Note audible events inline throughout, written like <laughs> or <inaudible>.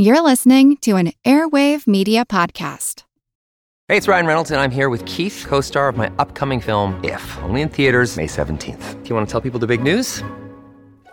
You're listening to an Airwave Media Podcast. Hey, it's Ryan Reynolds, and I'm here with Keith, co star of my upcoming film, If, only in theaters, May 17th. Do you want to tell people the big news?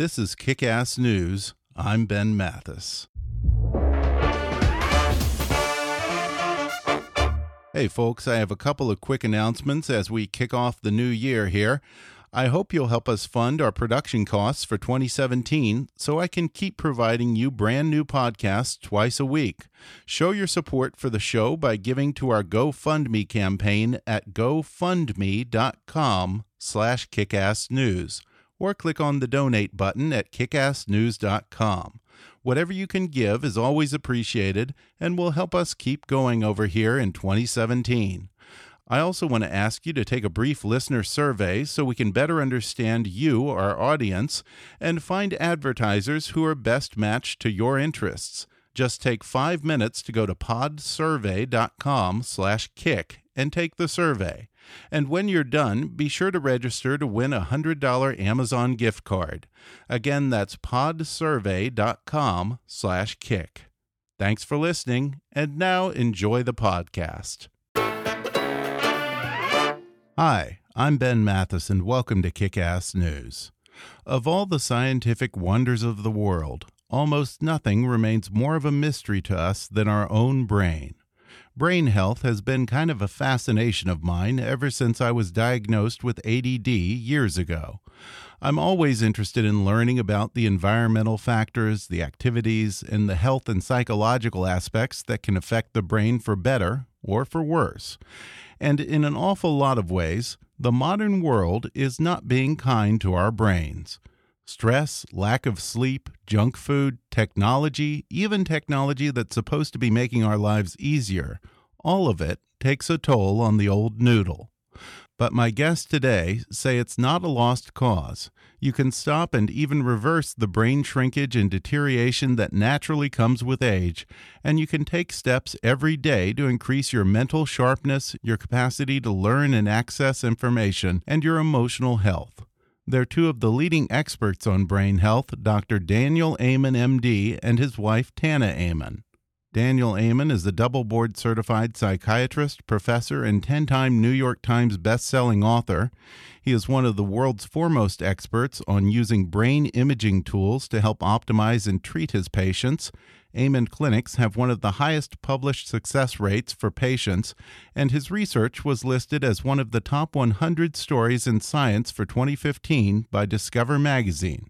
This is Kick Ass News. I'm Ben Mathis. Hey, folks, I have a couple of quick announcements as we kick off the new year here. I hope you'll help us fund our production costs for 2017 so I can keep providing you brand new podcasts twice a week. Show your support for the show by giving to our GoFundMe campaign at gofundme.com slash kickassnews or click on the donate button at kickassnews.com. Whatever you can give is always appreciated and will help us keep going over here in 2017. I also want to ask you to take a brief listener survey so we can better understand you, our audience, and find advertisers who are best matched to your interests. Just take five minutes to go to podsurvey.com slash kick and take the survey. And when you're done, be sure to register to win a $100 Amazon gift card. Again, that's podsurvey.com slash kick. Thanks for listening, and now enjoy the podcast. Hi, I'm Ben Mathis, and welcome to Kick Ass News. Of all the scientific wonders of the world, almost nothing remains more of a mystery to us than our own brain. Brain health has been kind of a fascination of mine ever since I was diagnosed with ADD years ago. I'm always interested in learning about the environmental factors, the activities, and the health and psychological aspects that can affect the brain for better or for worse. And in an awful lot of ways, the modern world is not being kind to our brains. Stress, lack of sleep, junk food, technology, even technology that's supposed to be making our lives easier, all of it takes a toll on the old noodle. But my guests today say it's not a lost cause. You can stop and even reverse the brain shrinkage and deterioration that naturally comes with age, and you can take steps every day to increase your mental sharpness, your capacity to learn and access information, and your emotional health. They're two of the leading experts on brain health, Dr. Daniel Amen, MD, and his wife, Tana Amen. Daniel Amen is a double board certified psychiatrist, professor, and 10 time New York Times best-selling author. He is one of the world's foremost experts on using brain imaging tools to help optimize and treat his patients. Amen clinics have one of the highest published success rates for patients, and his research was listed as one of the top 100 stories in science for 2015 by Discover magazine.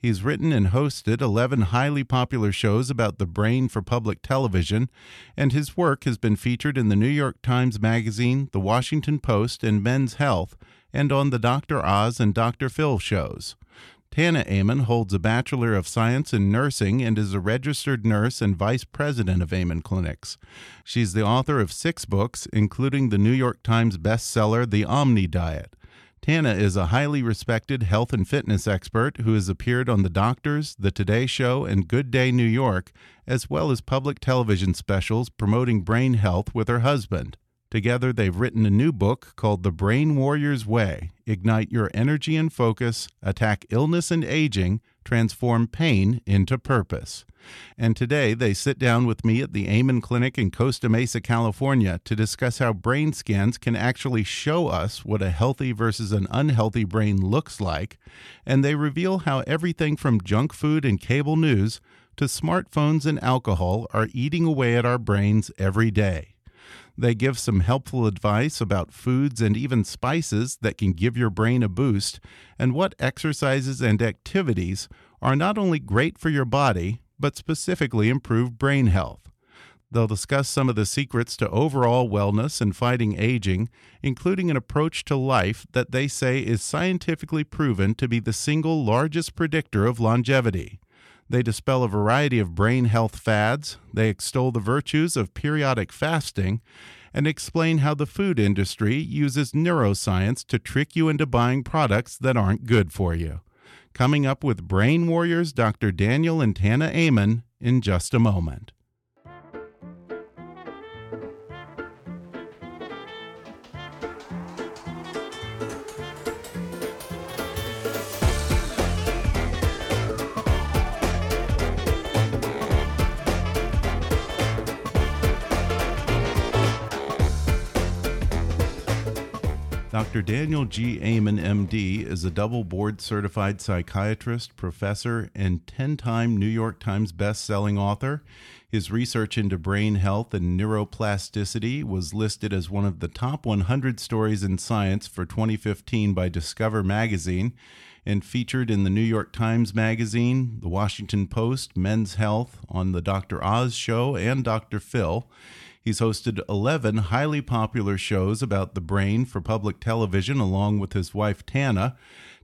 He's written and hosted 11 highly popular shows about the brain for public television, and his work has been featured in the New York Times Magazine, The Washington Post, and Men's Health, and on the Dr. Oz and Dr. Phil shows. Tana Amen holds a Bachelor of Science in Nursing and is a registered nurse and vice president of Amen Clinics. She's the author of six books, including the New York Times bestseller, The Omni Diet. Tana is a highly respected health and fitness expert who has appeared on The Doctors, The Today Show, and Good Day New York, as well as public television specials promoting brain health with her husband. Together, they've written a new book called The Brain Warrior's Way Ignite Your Energy and Focus, Attack Illness and Aging, Transform Pain into Purpose. And today, they sit down with me at the Amen Clinic in Costa Mesa, California, to discuss how brain scans can actually show us what a healthy versus an unhealthy brain looks like. And they reveal how everything from junk food and cable news to smartphones and alcohol are eating away at our brains every day. They give some helpful advice about foods and even spices that can give your brain a boost, and what exercises and activities are not only great for your body, but specifically improve brain health. They'll discuss some of the secrets to overall wellness and fighting aging, including an approach to life that they say is scientifically proven to be the single largest predictor of longevity. They dispel a variety of brain health fads, they extol the virtues of periodic fasting, and explain how the food industry uses neuroscience to trick you into buying products that aren't good for you. Coming up with Brain Warriors Dr. Daniel and Tana Amen in just a moment. Dr. Daniel G. Amen, MD, is a double board certified psychiatrist, professor, and 10 time New York Times best-selling author. His research into brain health and neuroplasticity was listed as one of the top 100 stories in science for 2015 by Discover Magazine and featured in the New York Times Magazine, the Washington Post, Men's Health, on the Dr. Oz Show, and Dr. Phil. He's hosted 11 highly popular shows about the brain for public television, along with his wife Tana.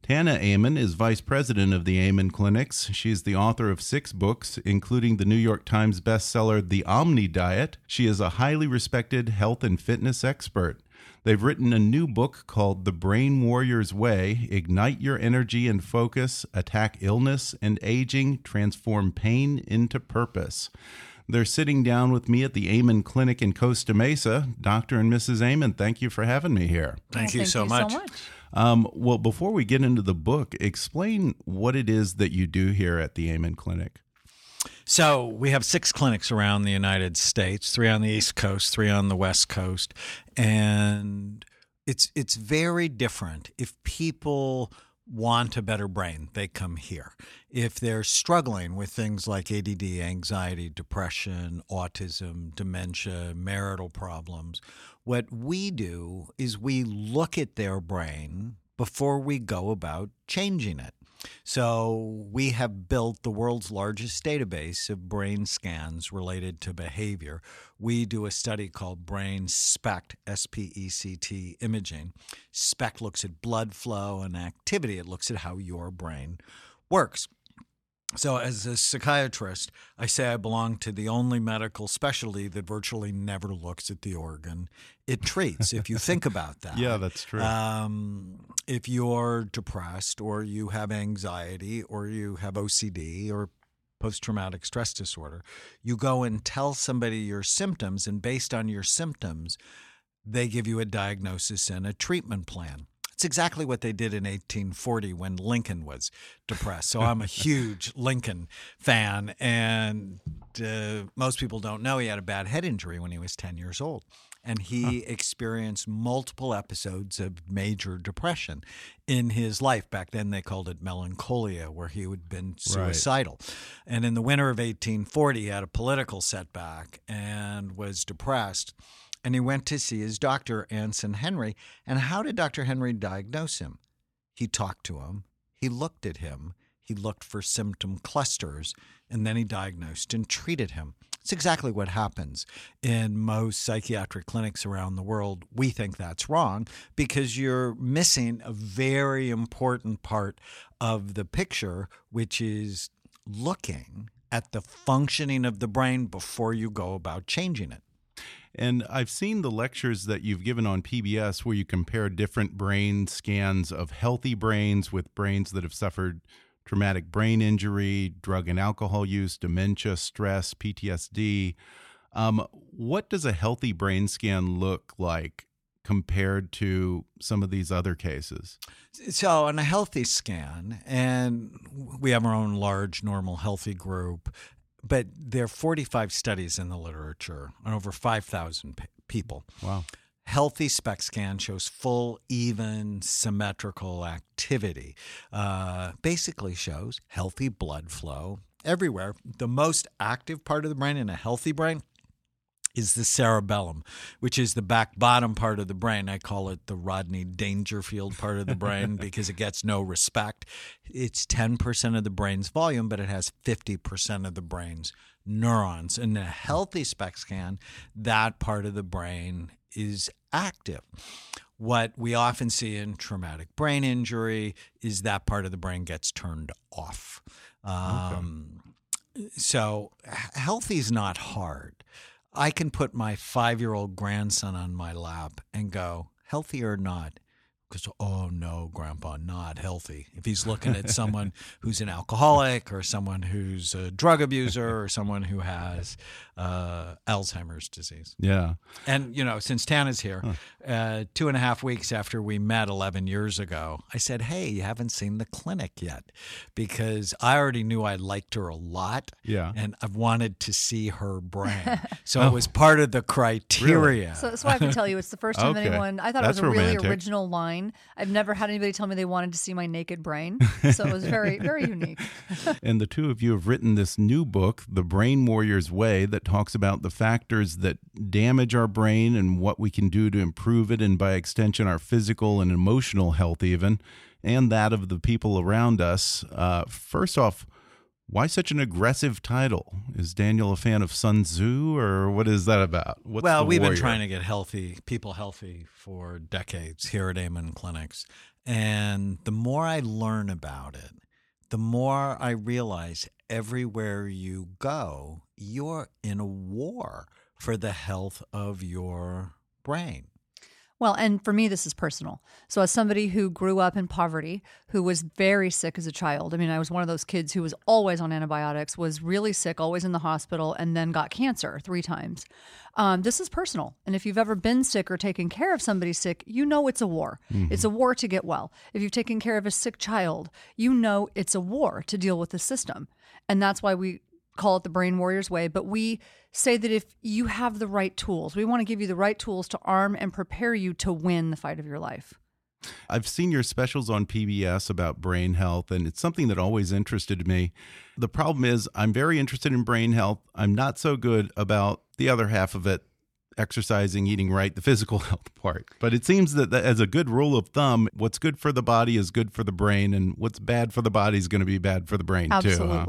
Tana Amen is vice president of the Amen Clinics. She's the author of six books, including the New York Times bestseller The Omni Diet. She is a highly respected health and fitness expert. They've written a new book called The Brain Warrior's Way Ignite Your Energy and Focus, Attack Illness and Aging, Transform Pain into Purpose. They're sitting down with me at the Amen Clinic in Costa Mesa. Dr. and Mrs. Amen, thank you for having me here. Thank, well, you, so, you much. so much. Um, well, before we get into the book, explain what it is that you do here at the Amen Clinic. So we have six clinics around the United States, three on the East Coast, three on the West Coast, and it's it's very different. If people want a better brain, they come here. If they're struggling with things like ADD, anxiety, depression, autism, dementia, marital problems, what we do is we look at their brain before we go about changing it. So, we have built the world's largest database of brain scans related to behavior. We do a study called Brain SPECT, S P E C T imaging. SPECT looks at blood flow and activity, it looks at how your brain works. So, as a psychiatrist, I say I belong to the only medical specialty that virtually never looks at the organ it treats. if you think about <laughs> that, Yeah, that's true. Um, if you're depressed, or you have anxiety, or you have OCD, or post traumatic stress disorder, you go and tell somebody your symptoms, and based on your symptoms, they give you a diagnosis and a treatment plan. It's exactly what they did in 1840 when Lincoln was depressed. So I'm a <laughs> huge Lincoln fan, and uh, most people don't know he had a bad head injury when he was 10 years old. And he experienced multiple episodes of major depression in his life. Back then, they called it melancholia, where he had been suicidal. And in the winter of 1840, he had a political setback and was depressed and he went to see his doctor, Anson Henry. And how did Dr. Henry diagnose him? He talked to him, he looked at him, he looked for symptom clusters, and then he diagnosed and treated him. It's exactly what happens in most psychiatric clinics around the world. We think that's wrong because you're missing a very important part of the picture, which is looking at the functioning of the brain before you go about changing it. And I've seen the lectures that you've given on PBS where you compare different brain scans of healthy brains with brains that have suffered traumatic brain injury, drug and alcohol use, dementia, stress, PTSD. Um, what does a healthy brain scan look like compared to some of these other cases? So, on a healthy scan, and we have our own large, normal, healthy group, but there are 45 studies in the literature on over 5,000 people. Wow. Healthy SPECT scan shows full, even, symmetrical activity. Uh, basically shows healthy blood flow everywhere. The most active part of the brain in a healthy brain is the cerebellum, which is the back bottom part of the brain. I call it the Rodney Dangerfield part of the brain <laughs> because it gets no respect. It's 10% of the brain's volume, but it has 50% of the brain's neurons. In a healthy SPECT scan, that part of the brain is active. What we often see in traumatic brain injury is that part of the brain gets turned off. Um, So, healthy is not hard. I can put my five year old grandson on my lap and go, healthy or not? Because, oh no, grandpa, not healthy. If he's looking at <laughs> someone who's an alcoholic or someone who's a drug abuser or someone who has uh, Alzheimer's disease. Yeah. And, you know, since Tana's here, uh, two and a half weeks after we met 11 years ago, I said, Hey, you haven't seen the clinic yet because I already knew I liked her a lot. Yeah. And I wanted to see her brain. <laughs> So it was part of the criteria. So, that's so I can tell you, it's the first time Okay. anyone. I thought That's it was a really original line. I've never had anybody tell me they wanted to see my naked brain, <laughs> so it was very, very unique. <laughs> And the two of you have written this new book, The Brain Warrior's Way, that talks about the factors that damage our brain and what we can do to improve it, and by extension, our physical and emotional health, even, and that of the people around us. Uh, first off, why such an aggressive title? Is Daniel a fan of Sun Tzu, or what is that about? What's well, we've warrior? been trying to get healthy people healthy for decades here at Amen Clinics. And the more I learn about it, the more I realize everywhere you go, you're in a war for the health of your brain. Well, and for me, this is personal. So, as somebody who grew up in poverty, who was very sick as a child, I mean, I was one of those kids who was always on antibiotics, was really sick, always in the hospital, and then got cancer three times. Um, this is personal. And if you've ever been sick or taken care of somebody sick, you know it's a war. It's a war to get well. If you've taken care of a sick child, you know it's a war to deal with the system. And that's why we call it the brain warriors way but we say that if you have the right tools we want to give you the right tools to arm and prepare you to win the fight of your life I've seen your specials on PBS about brain health, and it's something that always interested me. The problem is, I'm very interested in brain health. I'm not so good about the other half of it exercising, eating right, the physical <laughs> health part. But it seems that, that as a good rule of thumb, what's good for the body is good for the brain, and what's bad for the body is going to be bad for the brain, too. huh?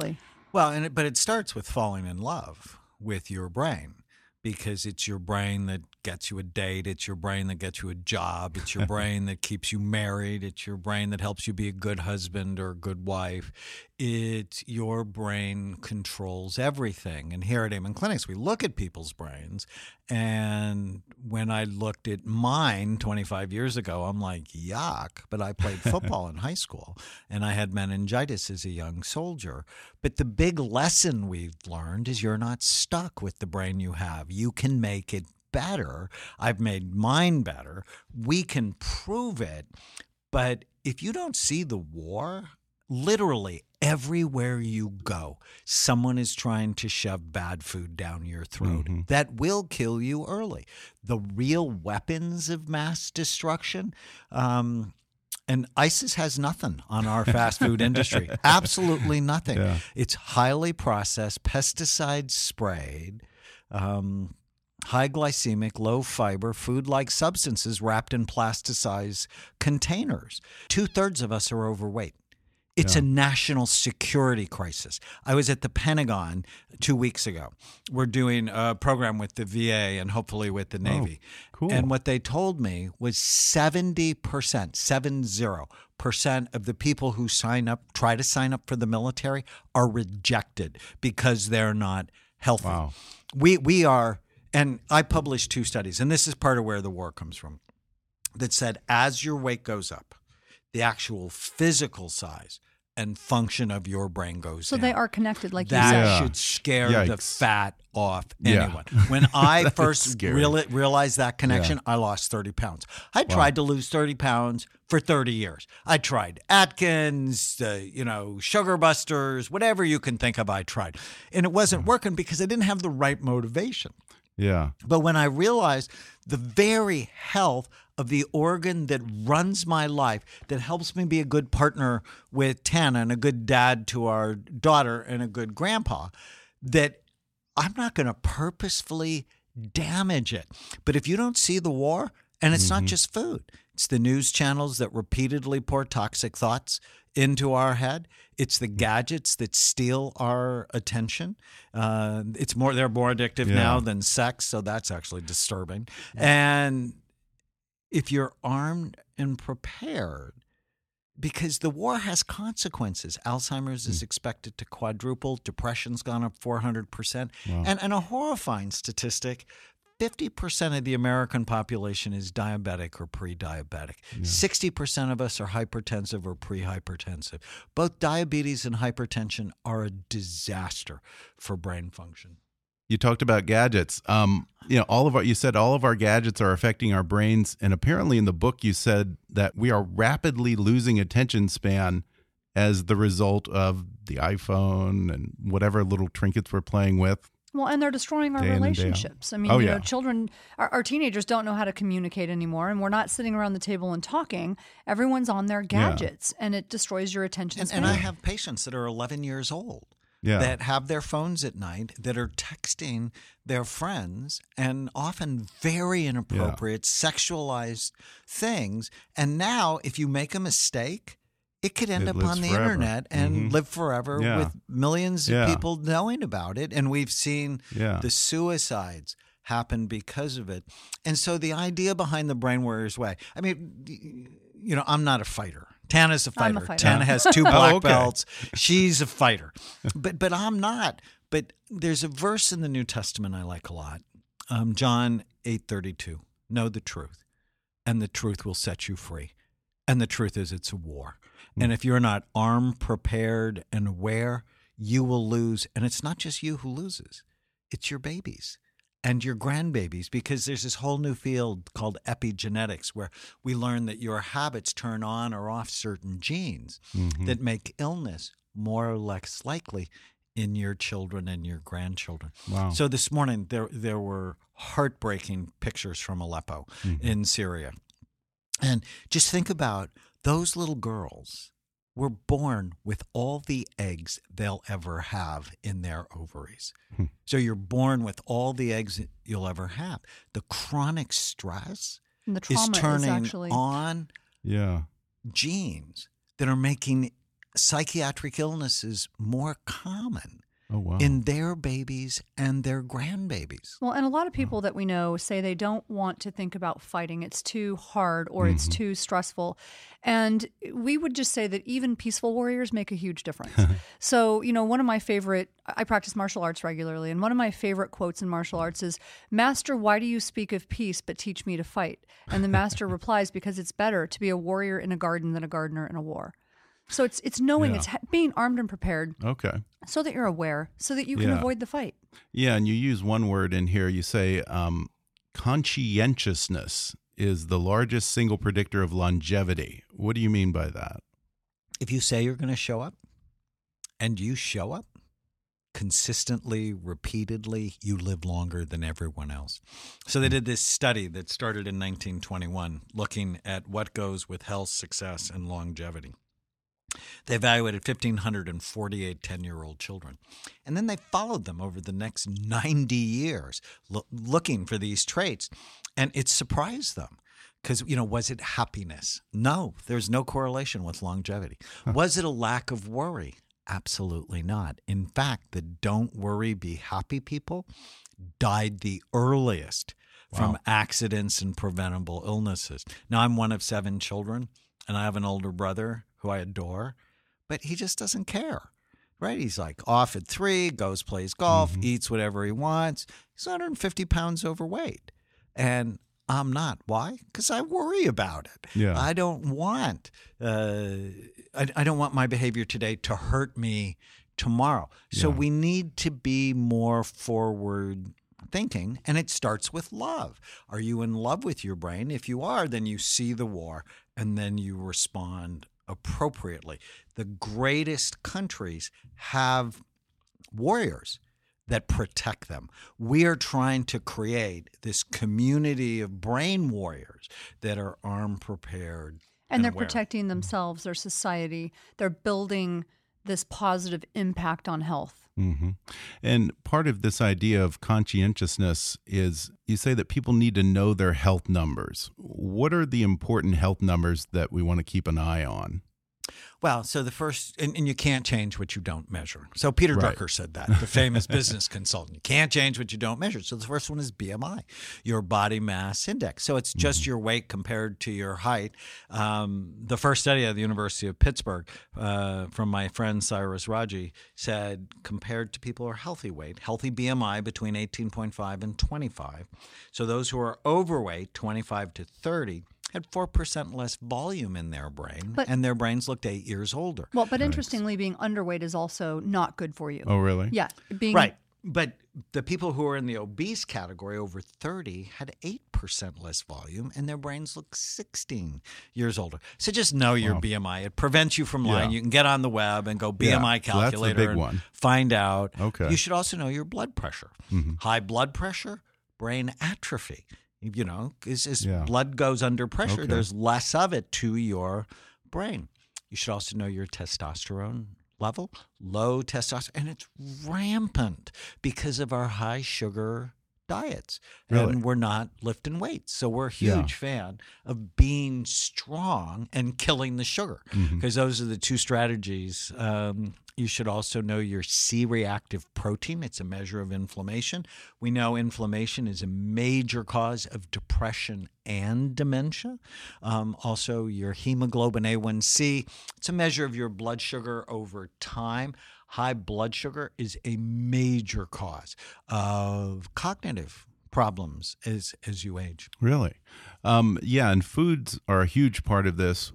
Well, and it, but it starts with falling in love with your brain because it's your brain that gets you a date, it's your brain that gets you a job, it's your <laughs> brain that keeps you married, it's your brain that helps you be a good husband or a good wife. It's your brain controls everything. And here at Amen Clinics, we look at people's brains. And when I looked at mine 25 years ago, I'm like, yuck. But I played <laughs> football in high school and I had meningitis as a young soldier. But the big lesson we've learned is you're not stuck with the brain you have. You can make it better. I've made mine better. We can prove it. But if you don't see the war, literally everywhere you go, someone is trying to shove bad food down your throat that will kill you early. The real weapons of mass destruction. Um, and ISIS has nothing on our fast food industry. <laughs> Absolutely nothing. Yeah. It's highly processed, pesticide sprayed, um, high glycemic, low fiber, food like substances wrapped in plasticized containers. Two thirds of us are overweight. It's a national security crisis. I was at the Pentagon two weeks ago. We're doing a program with the VA and hopefully with the oh, Navy. cool. And what they told me was 70%, 70% of the people who sign up, try to sign up for the military, are rejected because they're not healthy. Wow. We, we are, and I published two studies, and this is part of where the war comes from, that said as your weight goes up, the actual physical size and function of your brain goes so down. they are connected like That you said should scare the fat off Yeah. anyone. When <laughs> I first scary. reali- realized that connection, I lost 30 pounds. I tried to lose 30 pounds for 30 years. I tried Atkins, uh, you know, Sugar Busters, whatever you can think of, I tried. And it wasn't working because I didn't have the right motivation. Yeah. But when I realized the very health of the organ that runs my life, that helps me be a good partner with Tana and a good dad to our daughter and a good grandpa, that I'm not going to purposefully damage it. But if you don't see the war, and it's not mm-hmm. just food, it's the news channels that repeatedly pour toxic thoughts into our head. It's the mm. gadgets that steal our attention. Uh, it's more they're more addictive Yeah. now than sex, so that's actually disturbing. Mm. And if you're armed and prepared, because the war has consequences. Alzheimer's is mm. expected to quadruple, depression's gone up 400%. And, and a horrifying statistic 50% of the American population is diabetic or pre diabetic. 60% of us are hypertensive or pre hypertensive. Both diabetes and hypertension are a disaster for brain function. You talked about gadgets. Um, you know, all of our you said all of our gadgets are affecting our brains, and apparently in the book you said that we are rapidly losing attention span as the result of the iPhone and whatever little trinkets we're playing with. Well, and they're destroying our Day in and day out. relationships. I mean, Oh, you yeah. know, children, our, our teenagers don't know how to communicate anymore, and we're not sitting around the table and talking. Everyone's on their gadgets, and it destroys your attention And, span. and I have patients that are 11 years old Yeah. that have their phones at night that are texting their friends and often very inappropriate, sexualized things. And now, if you make a mistake, it could end It up on the forever. internet and Mhm. live forever Yeah. with millions of people knowing about it. And we've seen Yeah. the suicides happen because of it. And so the idea behind the Brain Warriors Way, I mean, you know, I'm not a fighter. Tana's a I'm a fighter. fighter. Tana has two <laughs> black okay. belts. She's a fighter. <laughs> But but I'm not. But there's a verse in the New Testament I like a lot. Um, John 8:32. Know the truth, and the truth will set you free. And the truth is it's a war. And if you're not armed, prepared, and aware, you will lose. And it's not just you who loses. It's your babies and your grandbabies because there's this whole new field called epigenetics where we learn that your habits turn on or off certain genes mm-hmm. that make illness more or less likely in your children and your grandchildren. Wow. So this morning there there were heartbreaking pictures from Aleppo mm-hmm. in Syria. And just think about those little girls were born with all the eggs they'll ever have in their ovaries. Hmm. So you're born with all the eggs you'll ever have. The chronic stress and the is trauma is, turning actually on yeah. genes that are making psychiatric illnesses more common Oh wow. in their babies and their grandbabies. Well, and a lot of people that we know say they don't want to think about fighting. It's too hard or it's mm-hmm. too stressful. And we would just say that even peaceful warriors make a huge difference. <laughs> so, you know, one of my favorite, I practice martial arts regularly, and one of my favorite quotes in martial arts is Master, why do you speak of peace but teach me to fight? And the master <laughs> replies, Because it's better to be a warrior in a garden than a gardener in a war. So it's it's knowing Yeah. it's ha- being armed and prepared okay. so that you're aware, so that you can Yeah. avoid the fight. Yeah, and you use one word in here. You say um, conscientiousness is the largest single predictor of longevity. What do you mean by that? If you say you're going to show up and you show up consistently, repeatedly, you live longer than everyone else. So they did this study that started in 1921 looking at what goes with health, success, and longevity. They evaluated 1,548 10 year old children. And then they followed them over the next 90 years, lo- looking for these traits. And it surprised them. Because, you know, was it happiness? No, there's no correlation with longevity. Was it a lack of worry? Absolutely not. In fact, the don't worry, be happy people died the earliest from accidents and preventable illnesses. Now, I'm one of seven children, and I have an older brother who I adore, but he just doesn't care. Right? He's like off at three, goes, plays golf, eats whatever he wants. He's 150 pounds overweight. And I'm not. Why? Because I worry about it. Yeah. I don't want. Uh, I, I don't want my behavior today to hurt me tomorrow. So Yeah. we need to be more forward thinking, and it starts with love. Are you in love with your brain? If you are, then you see the war and then you respond appropriately. The greatest countries have warriors that protect them. We are trying to create this community of brain warriors that are armed, prepared, and and they're aware. protecting mm-hmm. themselves, their society. They're building this positive impact on health. Hmm And part of this idea of conscientiousness is you say that people need to know their health numbers. What are the important health numbers that we want to keep an eye on? Well, so the first, and, and you can't change what you don't measure. So Peter Right. Drucker said that, the famous business <laughs> consultant. You can't change what you don't measure. So the first one is BMI, your body mass index. So it's just your weight compared to your height. Um, the first study at the University of Pittsburgh uh, from my friend Cyrus Raji said compared to people who are healthy weight, healthy BMI between 18.5 and 25. So those who are overweight, 25 to 30, had 4% less volume in their brain, But- and their brains looked eight years older. Well, but interestingly, being underweight is also not good for you. Oh, really? Yeah, being Right. But the people who are in the obese category over 30 had 8% less volume, and their brains look 16 years older. So just know your BMI. It prevents you from lying. Yeah. You can get on the web and go Yeah, BMI so that's calculator big and one. find out. Okay. Mm-hmm. You should also know your blood pressure. High blood pressure, brain atrophy. You know, as, as Yeah. blood goes under pressure, Okay. there's less of it to your brain. You should also know your testosterone level, low testosterone, and it's rampant because of our high sugar diets. Really? And we're not lifting weights. So we're a Yeah. huge fan of being strong and killing the sugar Mm-hmm. because those are the two strategies. Um, you should also know your C reactive protein. It's a measure of inflammation. We know inflammation is a major cause of depression and dementia. Um, also, your hemoglobin A1C. It's a measure of your blood sugar over time. High blood sugar is a major cause of cognitive problems as as you age. Really? Um, yeah, and foods are a huge part of this.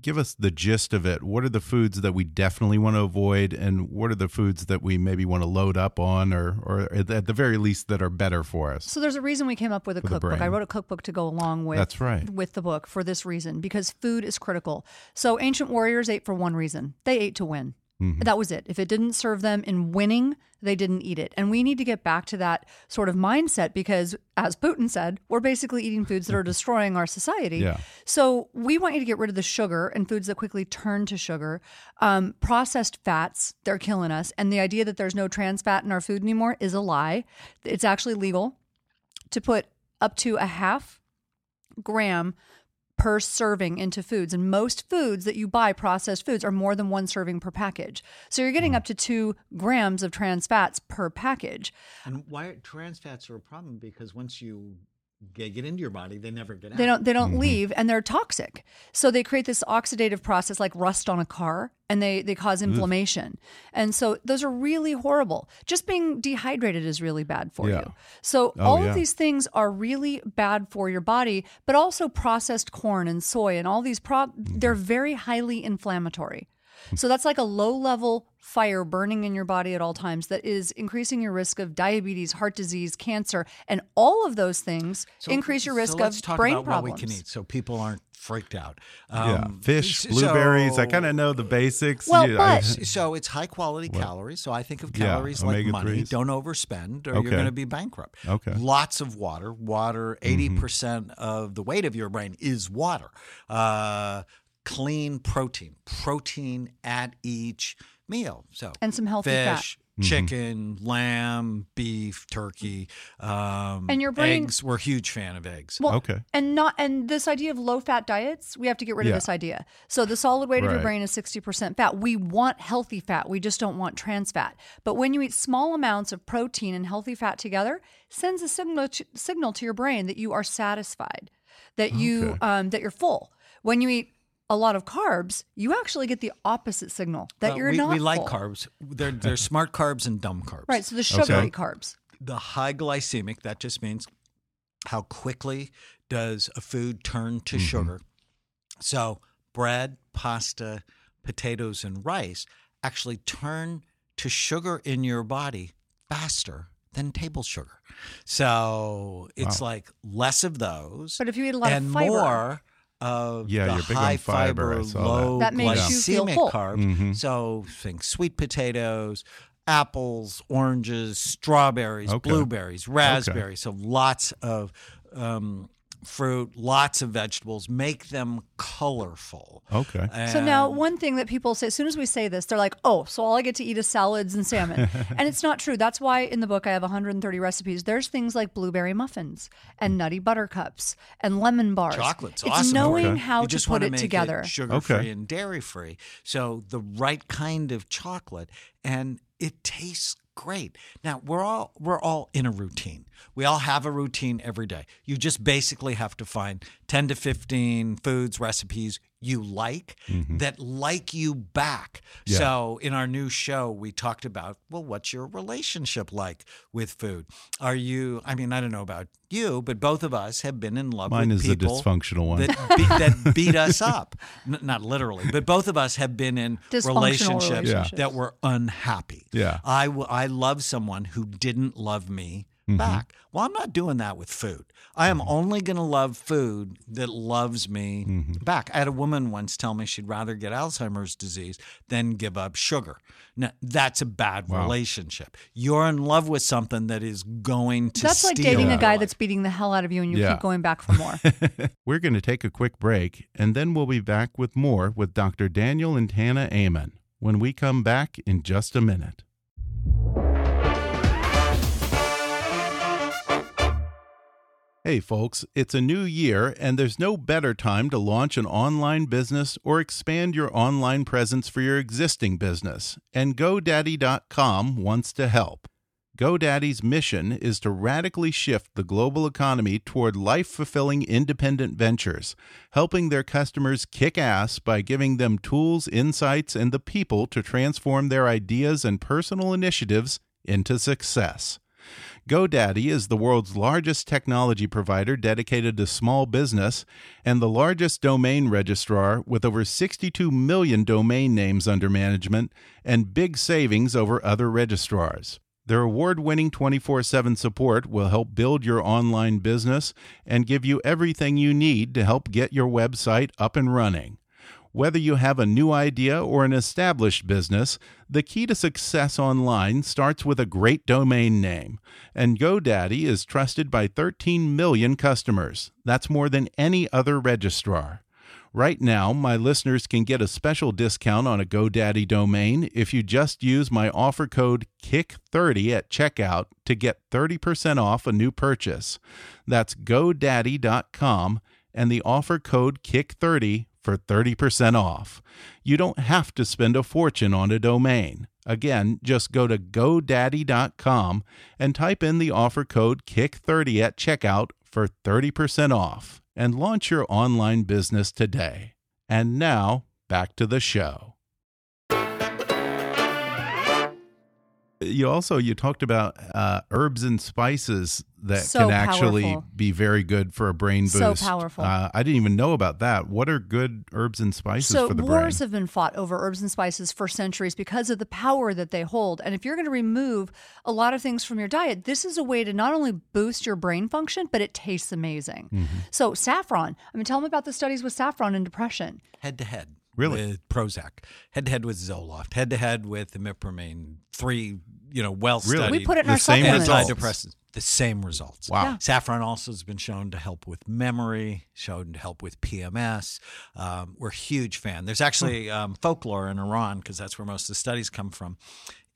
Give us the gist of it. What are the foods that we definitely want to avoid, and what are the foods that we maybe want to load up on, or, or at the very least that are better for us? So there's a reason we came up with a cookbook. I wrote a cookbook to go along with That's right. with the book for this reason because food is critical. So ancient warriors ate for one reason. They ate to win. Mm-hmm. That was it. If it didn't serve them in winning, they didn't eat it. And we need to get back to that sort of mindset because as Putin said, we're basically eating foods that are <laughs> destroying our society. Yeah. So we want you to get rid of the sugar and foods that quickly turn to sugar. Um, processed fats, they're killing us. And the idea that there's no trans fat in our food anymore is a lie. It's actually legal to put up to a half gram per serving into foods. And most foods that you buy, processed foods, are more than one serving per package. So you're getting hmm. up to two grams of trans fats per package. And why trans fats are a problem because once you get, get into your body, they never get out. They don't they don't leave and they're toxic. So they create this oxidative process like rust on a car and they they cause inflammation. And so those are really horrible. Just being dehydrated is really bad for Yeah. you. So Oh, all yeah. of these things are really bad for your body, but also processed corn and soy and all these pro Mm-hmm. they're very highly inflammatory. So that's like a low level fire burning in your body at all times that is increasing your risk of diabetes, heart disease, cancer, and all of those things So- increase your risk so let's of talk brain about problems. what we can eat so people aren't freaked out. yeah, Um, fish, s- blueberries. I kind of know the basics. Well, Yeah, I- but- <laughs> So it's high quality calories. So I think of Yeah, calories like money. threes. Don't overspend or Okay. you're going to be bankrupt. Okay. Mm-hmm. Lots of water. Water, 80% of the weight of your brain is water. Uh, clean protein. Protein at each meal. So And some healthy fat. fish, chicken, lamb, beef, turkey. Um, And your brain- eggs. We're a huge fan of eggs. Well, Okay. And not and this idea of low fat diets, we have to get rid Yeah. of this idea. So the solid weight of your brain is 60% fat. We want healthy fat. We just don't want trans fat. But when you eat small amounts of protein and healthy fat together, sends a signal to, signal to your brain that you are satisfied, that you Okay. um, that you're full. When you eat a lot of carbs, you actually get the opposite signal that Well, you're we, not we like carbs. They're, they're smart carbs and dumb carbs. Right, so the sugary Okay. carbs. the high glycemic, that just means how quickly does a food turn to mm-hmm. sugar. So, bread, pasta, potatoes, and rice actually turn to sugar in your body faster than table sugar. So, it's like less of those. But if you eat a lot of and fiber- more of Yeah, the big high fiber, I fiber, saw that. low That makes you feel glycemic full. carbs. Mhm. So think sweet potatoes, apples, oranges, strawberries, Okay. blueberries, raspberries. So lots of um, fruit, lots of vegetables, make them colorful. Okay. So now, one thing that people say, as soon as we say this, they're like, "Oh, so all I get to eat is salads and salmon," <laughs> and it's not true. That's why in the book I have 130 recipes. There's things like blueberry muffins and mm. nutty buttercups and lemon bars. Chocolate's it's awesome. knowing Okay. how you to put wanna it make together. sugar Okay. free and dairy free. So the right kind of chocolate, and it tastes great. Now we're all we're all in a routine. We all have a routine every day. You just basically have to find ten to fifteen foods recipes you like mm-hmm. that like you back. Yeah. So in our new show, we talked about well, what's your relationship like with food? Are you? I mean, I don't know about you, but both of us have been in love Mine with is the dysfunctional one. that beat, that beat us up. <laughs> N- not literally, but both of us have been in relationships relationships. that were unhappy. Yeah. I, w- I love someone who didn't love me Mm-hmm. back. Well, I'm not doing that with food. I am only going to love food that loves me Mm-hmm. back. I had a woman once tell me she'd rather get Alzheimer's disease than give up sugar. Now, that's a bad relationship. You're in love with something that is going to That's like dating a guy life. that's beating the hell out of you, and you Yeah. keep going back for more. <laughs> We're going to take a quick break, and then we'll be back with more with Dr. Daniel and Tana Amen when we come back in just a minute. Hey, folks, it's a new year, and there's no better time to launch an online business or expand your online presence for your existing business. And GoDaddy.com wants to help. GoDaddy's mission is to radically shift the global economy toward life fulfilling independent ventures, helping their customers kick ass by giving them tools, insights, and the people to transform their ideas and personal initiatives into success. GoDaddy is the world's largest technology provider dedicated to small business and the largest domain registrar with over 62 million domain names under management and big savings over other registrars. Their award winning 24 7 support will help build your online business and give you everything you need to help get your website up and running. Whether you have a new idea or an established business, the key to success online starts with a great domain name. And GoDaddy is trusted by 13 million customers. That's more than any other registrar. Right now, my listeners can get a special discount on a GoDaddy domain if you just use my offer code KICK30 at checkout to get 30% off a new purchase. That's GoDaddy.com and the offer code KICK30 for 30% off. You don't have to spend a fortune on a domain. Again, just go to GoDaddy.com and type in the offer code KICK30 at checkout for 30% off and launch your online business today. And now, back to the show. You also you talked about uh, herbs and spices that So can actually powerful. be very good for a brain boost. So powerful. Uh, I didn't even know about that. What are good herbs and spices So for the brain? wars have been fought over herbs and spices for centuries because of the power that they hold. And if you're going to remove a lot of things from your diet, this is a way to not only boost your brain function, but it tastes amazing. Mm-hmm. So saffron. I mean, tell them about the studies with saffron and depression. head to head. Really? With Prozac, head to head with Zoloft, head to head with imipramine. Three, you know, well studied. Really? We put it in The our same supplements. results. antidepressants. The same results. Wow. Yeah. Saffron also has been shown to help with memory, shown to help with PMS. Um, we're a huge fan. There's actually um, folklore in Iran because that's where most of the studies come from.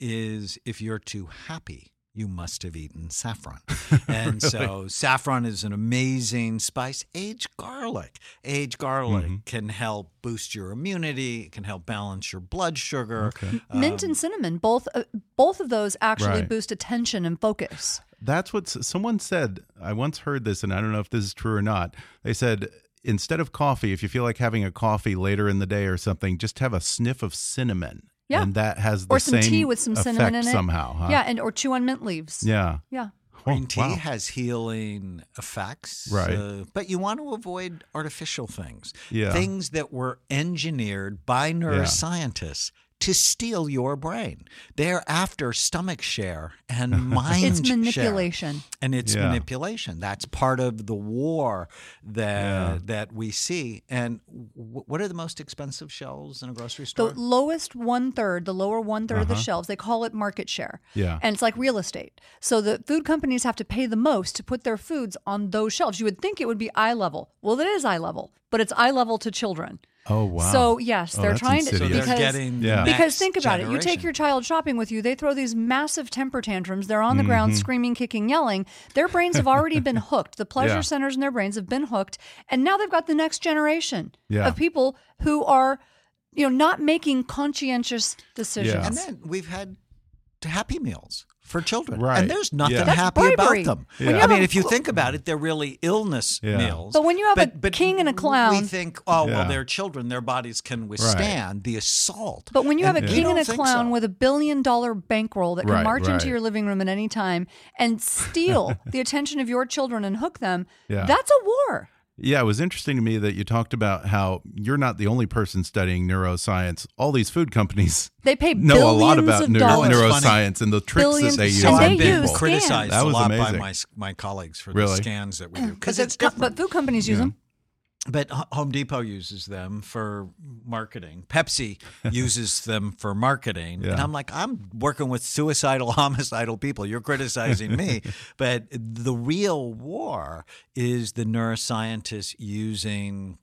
Is if you're too happy, you must have eaten saffron. <laughs> And so saffron is an amazing spice. Aged garlic. Aged garlic can help boost your immunity. It can help balance your blood sugar. Mint and cinnamon, both uh, both of those actually Right. boost attention and focus. That's what someone said. I once heard this, and I don't know if this is true or not. They said instead of coffee, if you feel like having a coffee later in the day or something, just have a sniff of cinnamon. Yeah. and that has the or some same tea with some cinnamon in it. somehow. Huh? Yeah, and or chew on mint leaves. yeah. Yeah. Green Oh, tea wow. has healing effects, Right. uh, but you want to avoid artificial things, Yeah. things that were engineered by neuroscientists to steal your brain. They're after stomach share and <laughs> mind It's share. manipulation. And it's Yeah. manipulation. That's part of the war that Yeah. that we see. And w- what are the most expensive shelves in a grocery store? The lowest one third, the lower one third of the Uh-huh. shelves, they call it market share. Yeah. And it's like real estate. So the food companies have to pay the most to put their foods on those shelves. You would think it would be eye level. Well, it is eye level, but it's eye level to children. Oh wow. So yes, Oh, they're that's trying to so they're because getting Yeah. the because think about it. You take your child shopping with you, they throw these massive temper tantrums. They're on the ground Mm-hmm. screaming, kicking, yelling. Their brains have already been <laughs> hooked. The pleasure Yeah. centers in their brains have been hooked. And now they've got the next generation Yeah. of people who are, you know, not making conscientious decisions. And then we've had Happy Meals for children. Right. And there's nothing Yeah. Happy bribery. about them. When you I mean, a- if you think about it, they're really illness Yeah. meals. But when you have a king and a clown, We think, oh, Yeah. well, they're children. Their bodies can withstand the assault. But when you have a And we king and a clown so. with a billion dollar bankroll that can Right, march right. into your living room at any time and steal <laughs> the attention of your children and hook them, Yeah. that's a war. Yeah, it was interesting to me that you talked about how you're not the only person studying neuroscience. All these food companies <laughs> They pay know a lot about of neuro- dollars. Oh, neuroscience and the tricks Billions- that they use and they I've been use scans. criticized That a was lot amazing. by my my colleagues for Really? the scans that we do because it's co- different. but food companies use Yeah. them. But Home Depot uses them for marketing. Pepsi <laughs> uses them for marketing. And I'm like, I'm working with suicidal, <laughs> homicidal people. You're criticizing me. <laughs> but the real war is the neuroscientists using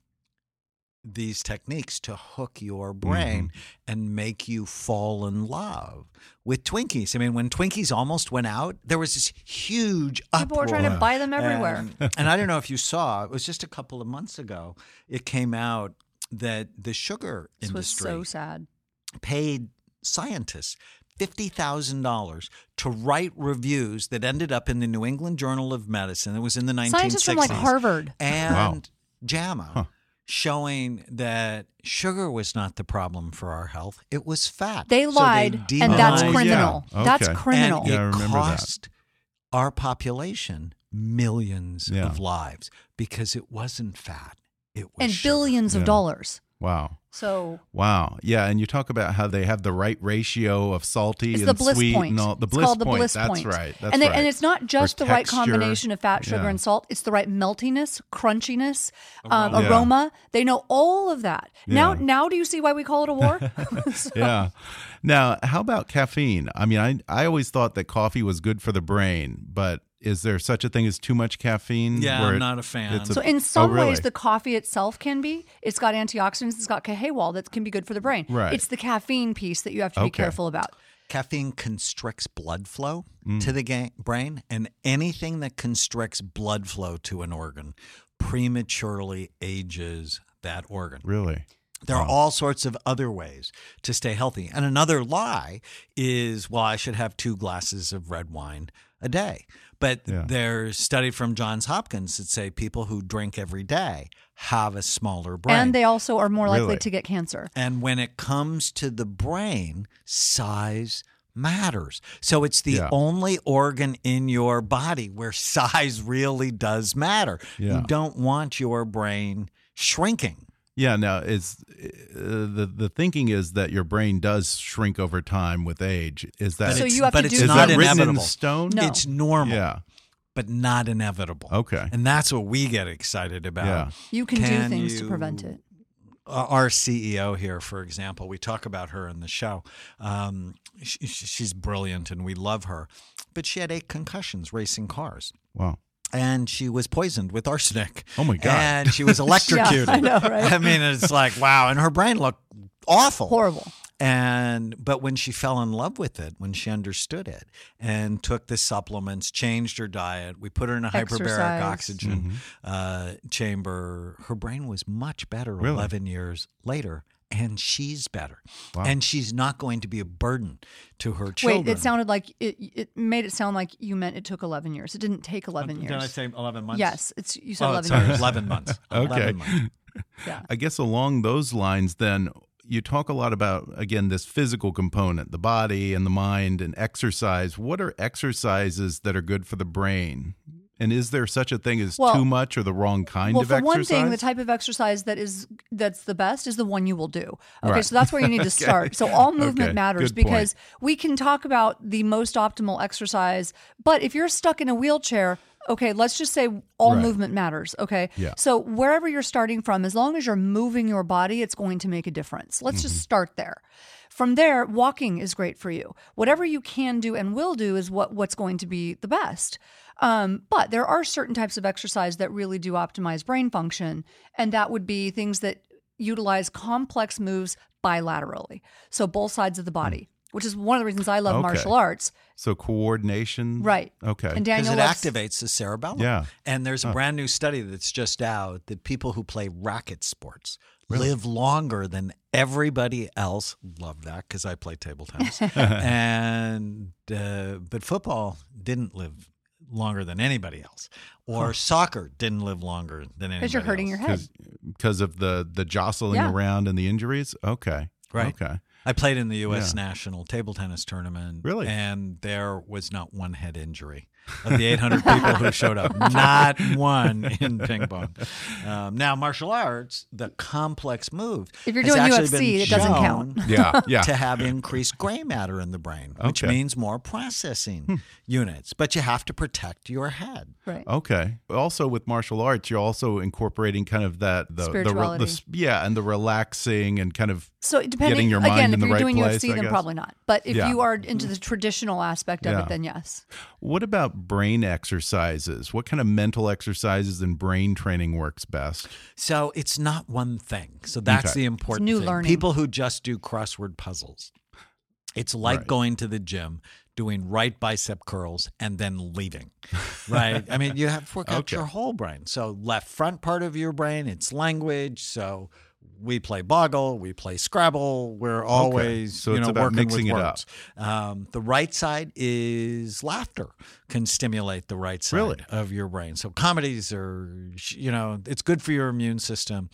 these techniques to hook your brain mm-hmm. and make you fall in love with Twinkies. I mean, when Twinkies almost went out, there was this huge People were trying to buy them everywhere. And, and I don't know if you saw, it was just a couple of months ago, it came out that the sugar This was industry so sad. paid scientists $50,000 to write reviews that ended up in the New England Journal of Medicine. It was in the 1960s. Scientists from like Harvard. And Wow. JAMA. Showing that sugar was not the problem for our health, it was fat. They So lied, and that's demonized- Oh, yeah. criminal. That's criminal. and Yeah, it remember that. cost our population millions Yeah. of lives because it wasn't fat. It was and sugar. billions of dollars. Wow. So Wow. Yeah, and you talk about how they have the right ratio of salty it's and the bliss sweet point. and all the it's bliss called the point. bliss That's point. right. That's and they, right. and it's not just Or the right combination of fat, sugar, Yeah. and salt. It's the right meltiness, crunchiness, um, Aroma. aroma. They know all of that. Now, now do you see why we call it a war? So- <laughs> <laughs> yeah. Now, how about caffeine? I mean, I I always thought that coffee was good for the brain, but is there such a thing as too much caffeine? Yeah, where I'm it- not a fan. it's a- So in some oh, really? ways, the coffee itself can be. It's got antioxidants. It's got kahweol that can be good for the brain. Right. It's the caffeine piece that you have to be careful about. Caffeine constricts blood flow Mm. to the brain, and anything that constricts blood flow to an organ prematurely ages that organ. really. There are all sorts of other ways to stay healthy. And another lie is, well, I should have two glasses of red wine a day. But Yeah. there's study from Johns Hopkins that say people who drink every day have a smaller brain. And they also are more likely Really? to get cancer. And when it comes to the brain, size matters. So it's the Yeah. only organ in your body where size really does matter. Yeah. You don't want your brain shrinking. Yeah. Now, is uh, the the thinking is that your brain does shrink over time with age. Is that So you have but to it's do is not that written in stone? No. It's normal. Yeah. but not inevitable. Okay. And that's what we get excited about. Yeah. You can, Can do things to prevent it. Uh, Our CEO here, for example, we talk about her in the show. Um, she, she's brilliant and we love her, but she had eight concussions racing cars. Wow. And she was poisoned with arsenic. Oh, my God. And she was <laughs> electrocuted. I know, right? <laughs> I mean, it's like wow, and her brain looked awful, Horrible. And but when she fell in love with it, when she understood it, and took the supplements, changed her diet, we put her in a hyperbaric Exercise. oxygen uh, chamber. Her brain was much better Mm-hmm. Really? eleven years later. And she's better, Wow. and she's not going to be a burden to her children. Wait, it sounded like it, it made it sound like you meant it took 11 years. It didn't take um, 11 years. Did I say eleven months? Yes, it's you said Oh, 11 sorry, years. eleven months. <laughs> Okay. 11 months. Yeah. I guess along those lines, then you talk a lot about again this physical component, the body and the mind, and exercise. What are exercises that are good for the brain? And is there such a thing as Well- too much or the wrong kind well, of for exercise? one thing, the type of exercise that is that's the best is the one you will do. Okay, Right. so that's where you need to <laughs> start. So all <laughs> movement Okay, matters good point. because we can talk about the most optimal exercise, but if you're stuck in a wheelchair, okay, let's just say all Right. movement matters. Okay, Yeah. so wherever you're starting from, as long as you're moving your body, it's going to make a difference. Let's Mm-hmm. just start there. From there, walking is great for you. Whatever you can do and will do is what what's going to be the best. Um, but there are certain types of exercise that really do optimize brain function, and that would be things that utilize complex moves bilaterally, so both sides of the body. Which is one of the reasons I love Okay. martial arts. so coordination. Right. Okay. And Because Daniel it loves- activates the cerebellum. Yeah. And there's a brand new study that's just out that people who play racket sports live longer than everybody else. Love that because I play table tennis. <laughs> and uh, but football didn't live longer than anybody else, or soccer didn't live longer than anybody. because you're hurting else. your head. because of the the jostling Yeah. around and the injuries. Okay. Right. Okay. I played in the U.S. Yeah. national table tennis tournament. Really? And there was not one head injury of the 800 people who showed up. <laughs> Not one in ping pong. Um, now, martial arts, the complex move. If you're doing actually UFC, it doesn't count. <laughs> Yeah. Yeah. To have increased gray matter in the brain, which Okay. means more processing units. But you have to protect your head. Right. Okay. Also, with martial arts, you're also incorporating kind of that the the, the Spirituality. yeah, and the relaxing and kind of So depending getting your mind again, in if you're right doing place, UFC, then guess. probably not. But if Yeah. you are into the traditional aspect of Yeah. it, then yes. What about brain exercises? What kind of mental exercises and brain training works best? So it's not one thing. So that's Okay. the important new thing. learning. People who just do crossword puzzles. It's like Right. going to the gym, doing right bicep curls, and then leaving. Right? I mean, you have to work out <laughs> Okay. your whole brain. So left front part of your brain, it's language. So we play Boggle, we play Scrabble. We're always So you it's know about working mixing with it up. words. Um, the right side is laughter, can stimulate the right side Really? of your brain. So comedies are, you know, it's good for your immune system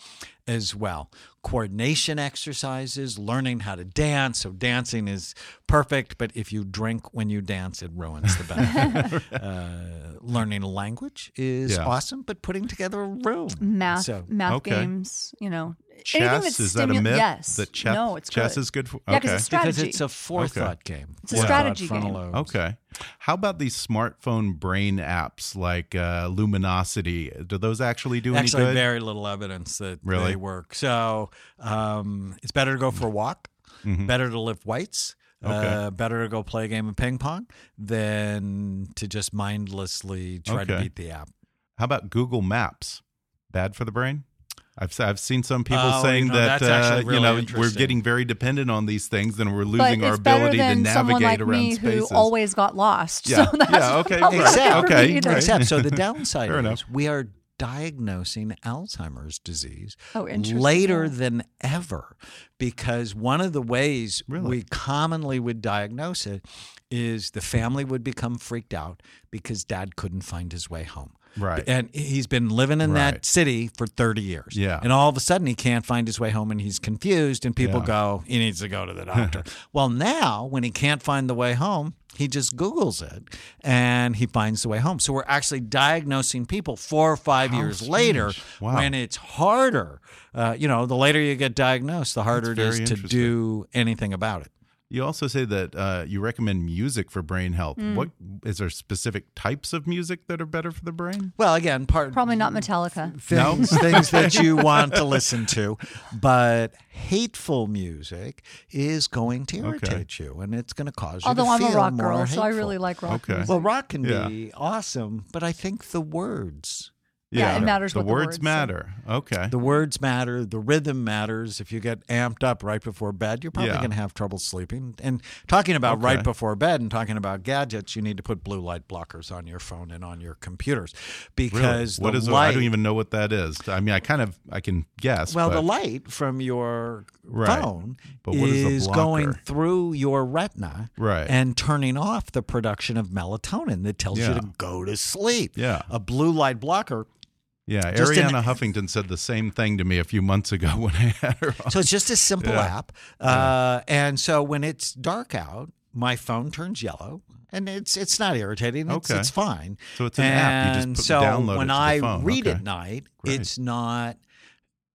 as well. Coordination exercises, learning how to dance. So dancing is perfect, but if you drink when you dance, it ruins the benefit. <laughs> uh, learning a language is Yeah. awesome, but putting together a room. Math, So math Okay. games, you know, anything Chess that's is that a stimu- myth? Yes. That chess, no, it's chess good. is good for. Yeah, okay. 'cause it's strategy. because it's a forethought game. It's a Forethought strategy game. lobes. Okay. How about these smartphone brain apps like uh, Luminosity? Do those actually do Actually, any good? very little evidence that Really? they work. So um, it's better to go for a walk, better to lift weights, uh, Mm-hmm. Okay. better to go play a game of ping pong than to just mindlessly try to beat the app. How about Google Maps? Bad for the brain? I've I've seen some people Oh, saying you know, that uh, actually you know we're getting very dependent on these things and we're losing our it's better ability to than someone navigate like around me spaces. who always got lost. Yeah. <laughs> So that's Yeah, okay, probably right. not good for Okay, me right. Except, so the <laughs> downside is enough. we are diagnosing Alzheimer's disease Oh, later than ever because one of the ways Really? we commonly would diagnose it is the family would become freaked out because dad couldn't find his way home. Right. And he's been living in Right. that city for 30 years. Yeah. And all of a sudden he can't find his way home and he's confused and people Yeah. go, he needs to go to the doctor. <laughs> well, now when he can't find the way home, he just Googles it and he finds the way home. So we're actually diagnosing people four or five How years later. Wow. when it's harder. Uh, you know, the later you get diagnosed, the harder it is to do anything about it. You also say that uh, you recommend music for brain health. Mm. What is there specific types of music that are better for the brain? Well, again, part Probably not Metallica. things things that you <laughs> want to listen to, but hateful music is going to irritate you, and it's going to cause you. Although to I'm a rock more girl, so I really like rock Okay. music. Well, rock can Yeah. be awesome, but I think the words. Yeah, it matters The what the words words say. matter. Okay. The words matter. The rhythm matters. If you get amped up right before bed, you're probably Yeah. going to have trouble sleeping. And talking about Okay. right before bed and talking about gadgets, you need to put blue light blockers on your phone and on your computers Really? because what the is? a- light. I don't even know what that is. I mean, I kind of I can guess. Well, but, the light from your Right. phone But what is is going through your retina Right. and turning off the production of melatonin that tells Yeah. you to go to sleep. Yeah. A blue light blocker. Yeah, just an- Arianna Huffington said the same thing to me a few months ago <laughs> when I had her on. So it's just a simple Yeah. app. Uh, and so when it's dark out, my phone turns yellow. And it's it's not irritating. It's, Okay. it's fine. So it's an app. You just And put- so download it when the I phone. read Okay. at night, Great. it's not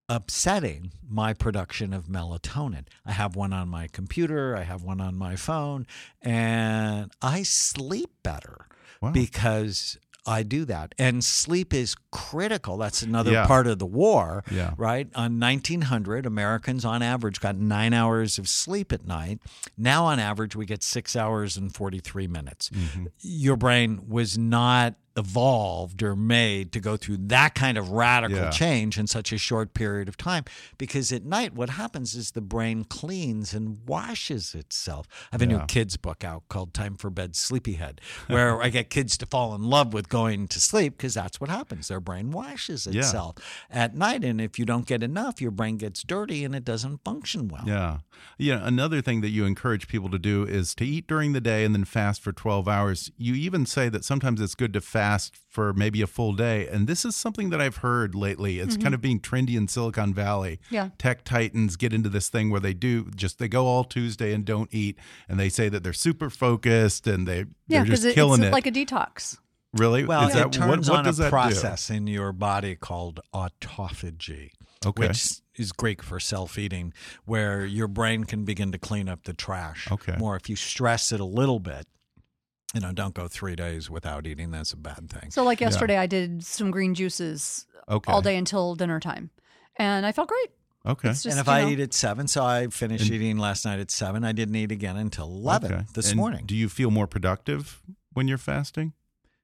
upsetting my production of melatonin. I have one on my computer, I have one on my phone, and I sleep better Wow. because I do that. And sleep is critical. That's another Yeah. part of the war, Yeah. right? On 1900, Americans on average got nine hours of sleep at night. Now, on average, we get six hours and 43 minutes. Mm-hmm. Your brain was not evolved or made to go through that kind of radical Yeah. change in such a short period of time. Because at night, what happens is the brain cleans and washes itself. I have a new kids book out called Time for Bed Sleepyhead, where <laughs> I get kids to fall in love with going to sleep because that's what happens. Their brain washes Yeah. itself at night. And if you don't get enough, your brain gets dirty and it doesn't function well. Yeah. Yeah. Another thing that you encourage people to do is to eat during the day and then fast for 12 hours. You even say that sometimes it's good to fast for maybe a full day. And this is something that I've heard lately. It's mm-hmm. kind of being trendy in Silicon Valley. Yeah. Tech titans get into this thing where they do just, they go all Tuesday and don't eat. And they say that they're super focused and they, Yeah, they're just it, killing it's it. like a detox. really? Well, is it that, turns what, what on does a that process in your body called autophagy, Okay. which is Greek for self-eating, where your brain can begin to clean up the trash Okay. more. If you stress it a little bit, you know, don't go three days without eating. That's a bad thing. So, like yesterday, I did some green juices Okay. all day until dinner time, and I felt great. Okay. Just, and if I know, eat at seven, so I finished And- eating last night at seven. I didn't eat again until eleven Okay. this And morning. Do you feel more productive when you're fasting?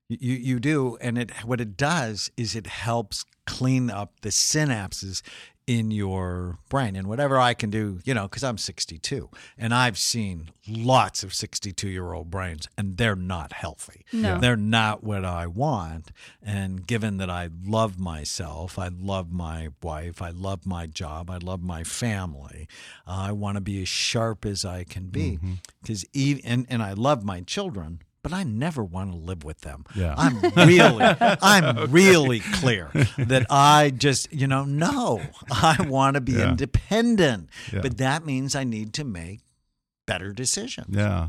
You you do, and it what it does is it helps clean up the synapses in your brain. And whatever I can do, you know, because I'm 62, and I've seen lots of 62 year old brains, and they're not healthy. No. They're not what I want. And given that I love myself, I love my wife, I love my job, I love my family, I want to be as sharp as I can be. Mm-hmm. Because even and, and I love my children. But I never want to live with them. Yeah. I'm <laughs> really, I'm really clear that I just, you know, no, I want to be Yeah. independent. Yeah. But that means I need to make better decisions. Yeah.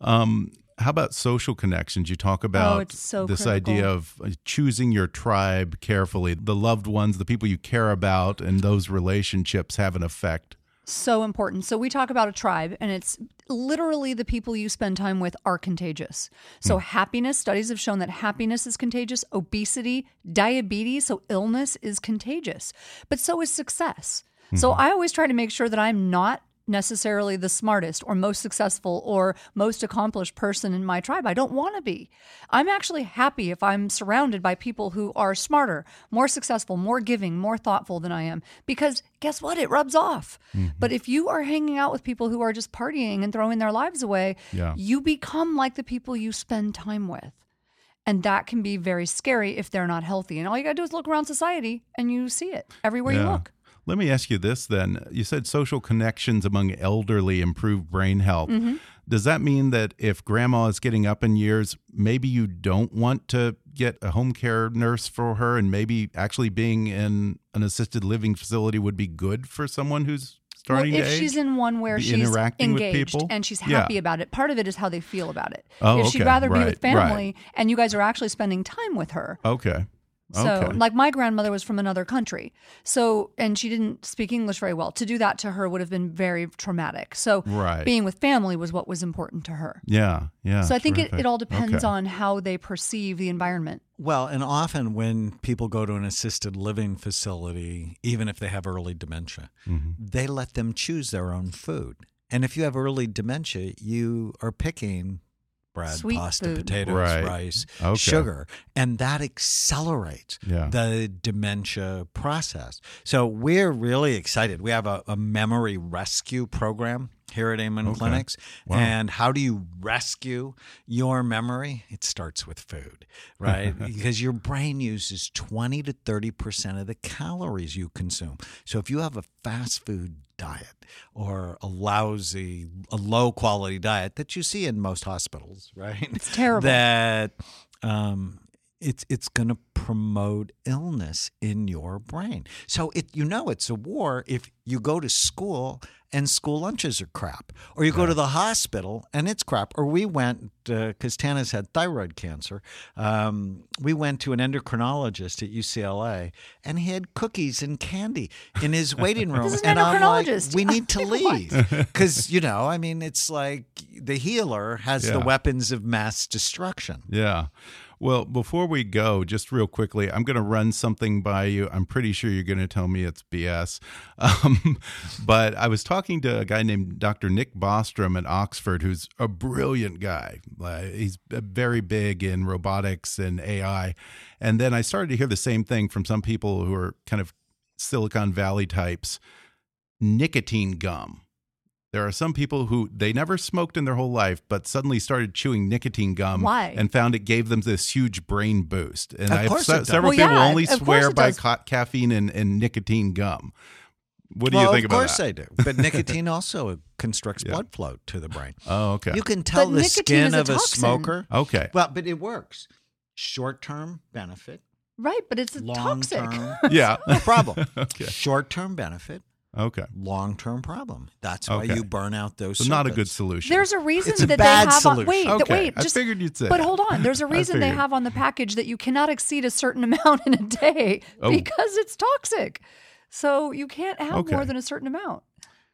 Um, how about social connections? You talk about Oh, so this critical. idea of uh, choosing your tribe carefully. The loved ones, the people you care about, and those relationships have an effect. So important. So we talk about a tribe, and it's literally the people you spend time with are contagious. So hmm. happiness, studies have shown that happiness is contagious, obesity, diabetes, so illness is contagious, but so is success. So hmm. I always try to make sure that I'm not necessarily the smartest or most successful or most accomplished person in my tribe. I don't want to be. I'm actually happy if I'm surrounded by people who are smarter, more successful, more giving, more thoughtful than I am because guess what? It rubs off. Mm-hmm. But if you are hanging out with people who are just partying and throwing their lives away, Yeah. you become like the people you spend time with. And that can be very scary if they're not healthy. And all you got to do is look around society and you see it everywhere you look. Let me ask you this then. You said social connections among elderly improve brain health. Mm-hmm. Does that mean that if grandma is getting up in years, maybe you don't want to get a home care nurse for her and maybe actually being in an assisted living facility would be good for someone who's starting well, if she's in one where she's interacting with engaged people? and she's Yeah. happy about it, part of it is how they feel about it. Oh, if she'd okay. rather be Right, with family right. and you guys are actually spending time with her. Okay. So, okay. like my grandmother was from another country. So, and she didn't speak English very well. To do that to her would have been very traumatic. So, Right. being with family was what was important to her. yeah, yeah. so, I think it, it all depends Okay. on how they perceive the environment. Well, and often when people go to an assisted living facility, even if they have early dementia, Mm-hmm. they let them choose their own food. And if you have early dementia, you are picking bread, Sweet pasta, food. potatoes, Right. rice, Okay. sugar, and that accelerates Yeah. the dementia process. So we're really excited. We have a, a memory rescue program here at Amen Okay. Clinics. Wow. And how do you rescue your memory? It starts with food, right? <laughs> because your brain uses 20 to 30% of the calories you consume. So if you have a fast food diet or a lousy, a low quality diet that you see in most hospitals, right? It's terrible. <laughs> That um, it's it's going to promote illness in your brain. So it you know it's a war if you go to school and school lunches are crap, or you go to the hospital and it's crap. Or we went because Tana's had thyroid cancer. Um, we went to an endocrinologist at UCLA, and he had cookies and candy in his <laughs> waiting room. This is an and I'm like, endocrinologist. we need <laughs> to leave because you know, I mean, it's like the healer has the weapons of mass destruction. Yeah. Well, before we go, just real quickly, I'm going to run something by you. I'm pretty sure you're going to tell me it's BS. <laughs> Um, but I was talking to a guy named Dr. Nick Bostrom at Oxford, who's a brilliant guy. Uh, he's very big in robotics and AI. And then I started to hear the same thing from some people who are kind of Silicon Valley types nicotine gum. There are some people who they never smoked in their whole life, but suddenly started chewing nicotine gum Why? and found it gave them this huge brain boost. And Of I have course se- it does. several Well, people yeah, only swear by ca caffeine and, and nicotine gum. What do well, you think about? of course? I do. But <laughs> nicotine also constructs Yeah. blood flow to the brain. Oh, okay. You can tell But the skin a of a smoker. okay. Well, but it works. Short term benefit, Right, but it's long toxic. term <laughs> Yeah. problem. <laughs> Okay. Short term benefit, Okay. long term problem. That's why Okay. you burn out those. So not a good solution. There's a reason It's a that bad they have on, solution. wait, th- Okay, wait, I figured you'd say But that. hold on, there's a <laughs> I reason they have on the package that you cannot exceed a certain <laughs> amount in a day Oh. because it's toxic. So you can't have Okay. more than a certain amount.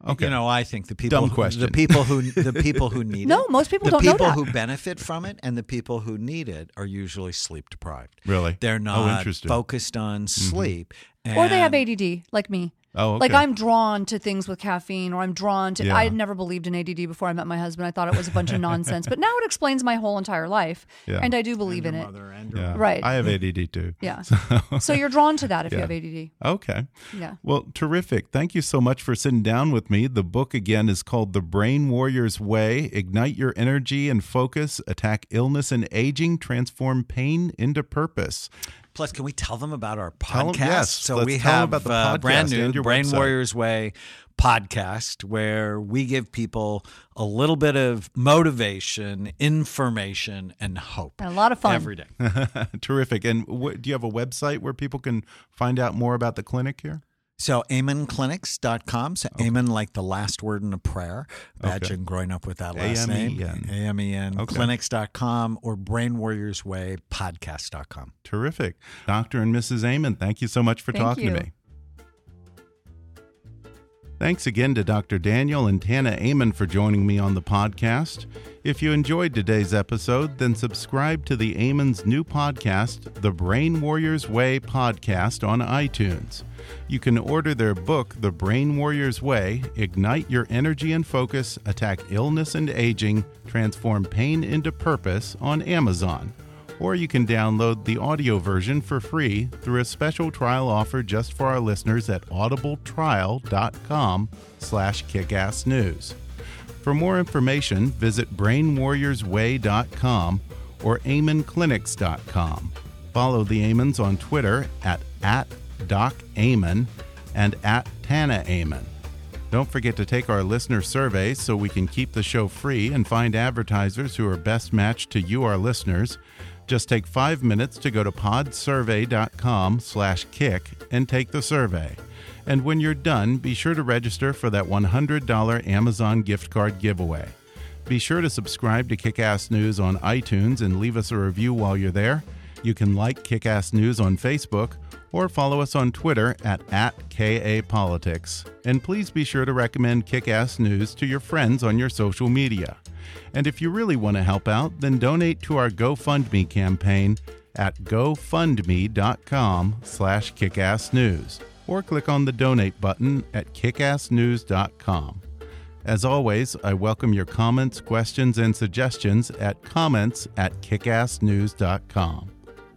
okay. You know, I think the people, Dumb who- the people who, <laughs> the people who need No, it, most people don't know The people who benefit from it, and the people who need it are usually sleep deprived. Really? They're Oh, not interesting. focused on mm-hmm. sleep, Or they have ADD, like me. Oh, Like. I'm drawn to things with caffeine, or I'm drawn to. Yeah. I had never believed in ADD before I met my husband. I thought it was a bunch of nonsense, but now it explains my whole entire life, Yeah. and I do believe in it. and your Yeah. Right. I have ADD too. Yeah. <laughs> so you're drawn to that if you have ADD. Okay. Yeah. Well, terrific. Thank you so much for sitting down with me. The book again is called The Brain Warrior's Way Ignite Your Energy and Focus, Attack Illness and Aging, Transform Pain into Purpose. Plus, can we tell them about our Tell 'em- podcast? yes, so let's we have about the uh, brand new your Brain website. Warriors Way podcast where we give people a little bit of motivation, information, and hope. And a lot of fun. every day. <laughs> terrific. And wh- do you have a website where people can find out more about the clinic here? So amenclinics.com. So amen like the last word in a prayer. Imagine growing up with that last name. A-M-E-N. A-M-E-N. Okay. Clinics.com or Brain Warriors Way podcast.com. Terrific. Dr. and Mrs. Amen, thank you so much for Thank talking you. to me. Thanks again to Dr. Daniel and Tana Amen for joining me on the podcast. If you enjoyed today's episode, then subscribe to the Amen's new podcast, The Brain Warriors Way podcast, on iTunes. You can order their book, The Brain Warriors Way Ignite Your Energy and Focus, Attack Illness and Aging, Transform Pain into Purpose, on Amazon or you can download the audio version for free through a special trial offer just for our listeners at audibletrial.com slash kickassnews. For more information, visit brainwarriorsway.com or amenclinics.com. Follow the Amens on Twitter at, at DocAmen and at Tana Amen. Don't forget to take our listener survey so we can keep the show free and find advertisers who are best matched to you, our listeners. Just take five minutes to go to podsurvey.com slash kick and take the survey. And when you're done, be sure to register for that $100 Amazon gift card giveaway. Be sure to subscribe to Kickass News on iTunes and leave us a review while you're there. You can like Kickass News on Facebook or follow us on Twitter at, at KAPolitics. And please be sure to recommend Kickass News to your friends on your social media. And if you really want to help out, then donate to our GoFundMe campaign at gofundme.com slash kickassnews or click on the donate button at kickassnews.com. As always, I welcome your comments, questions, and suggestions at comments at kickassnews.com.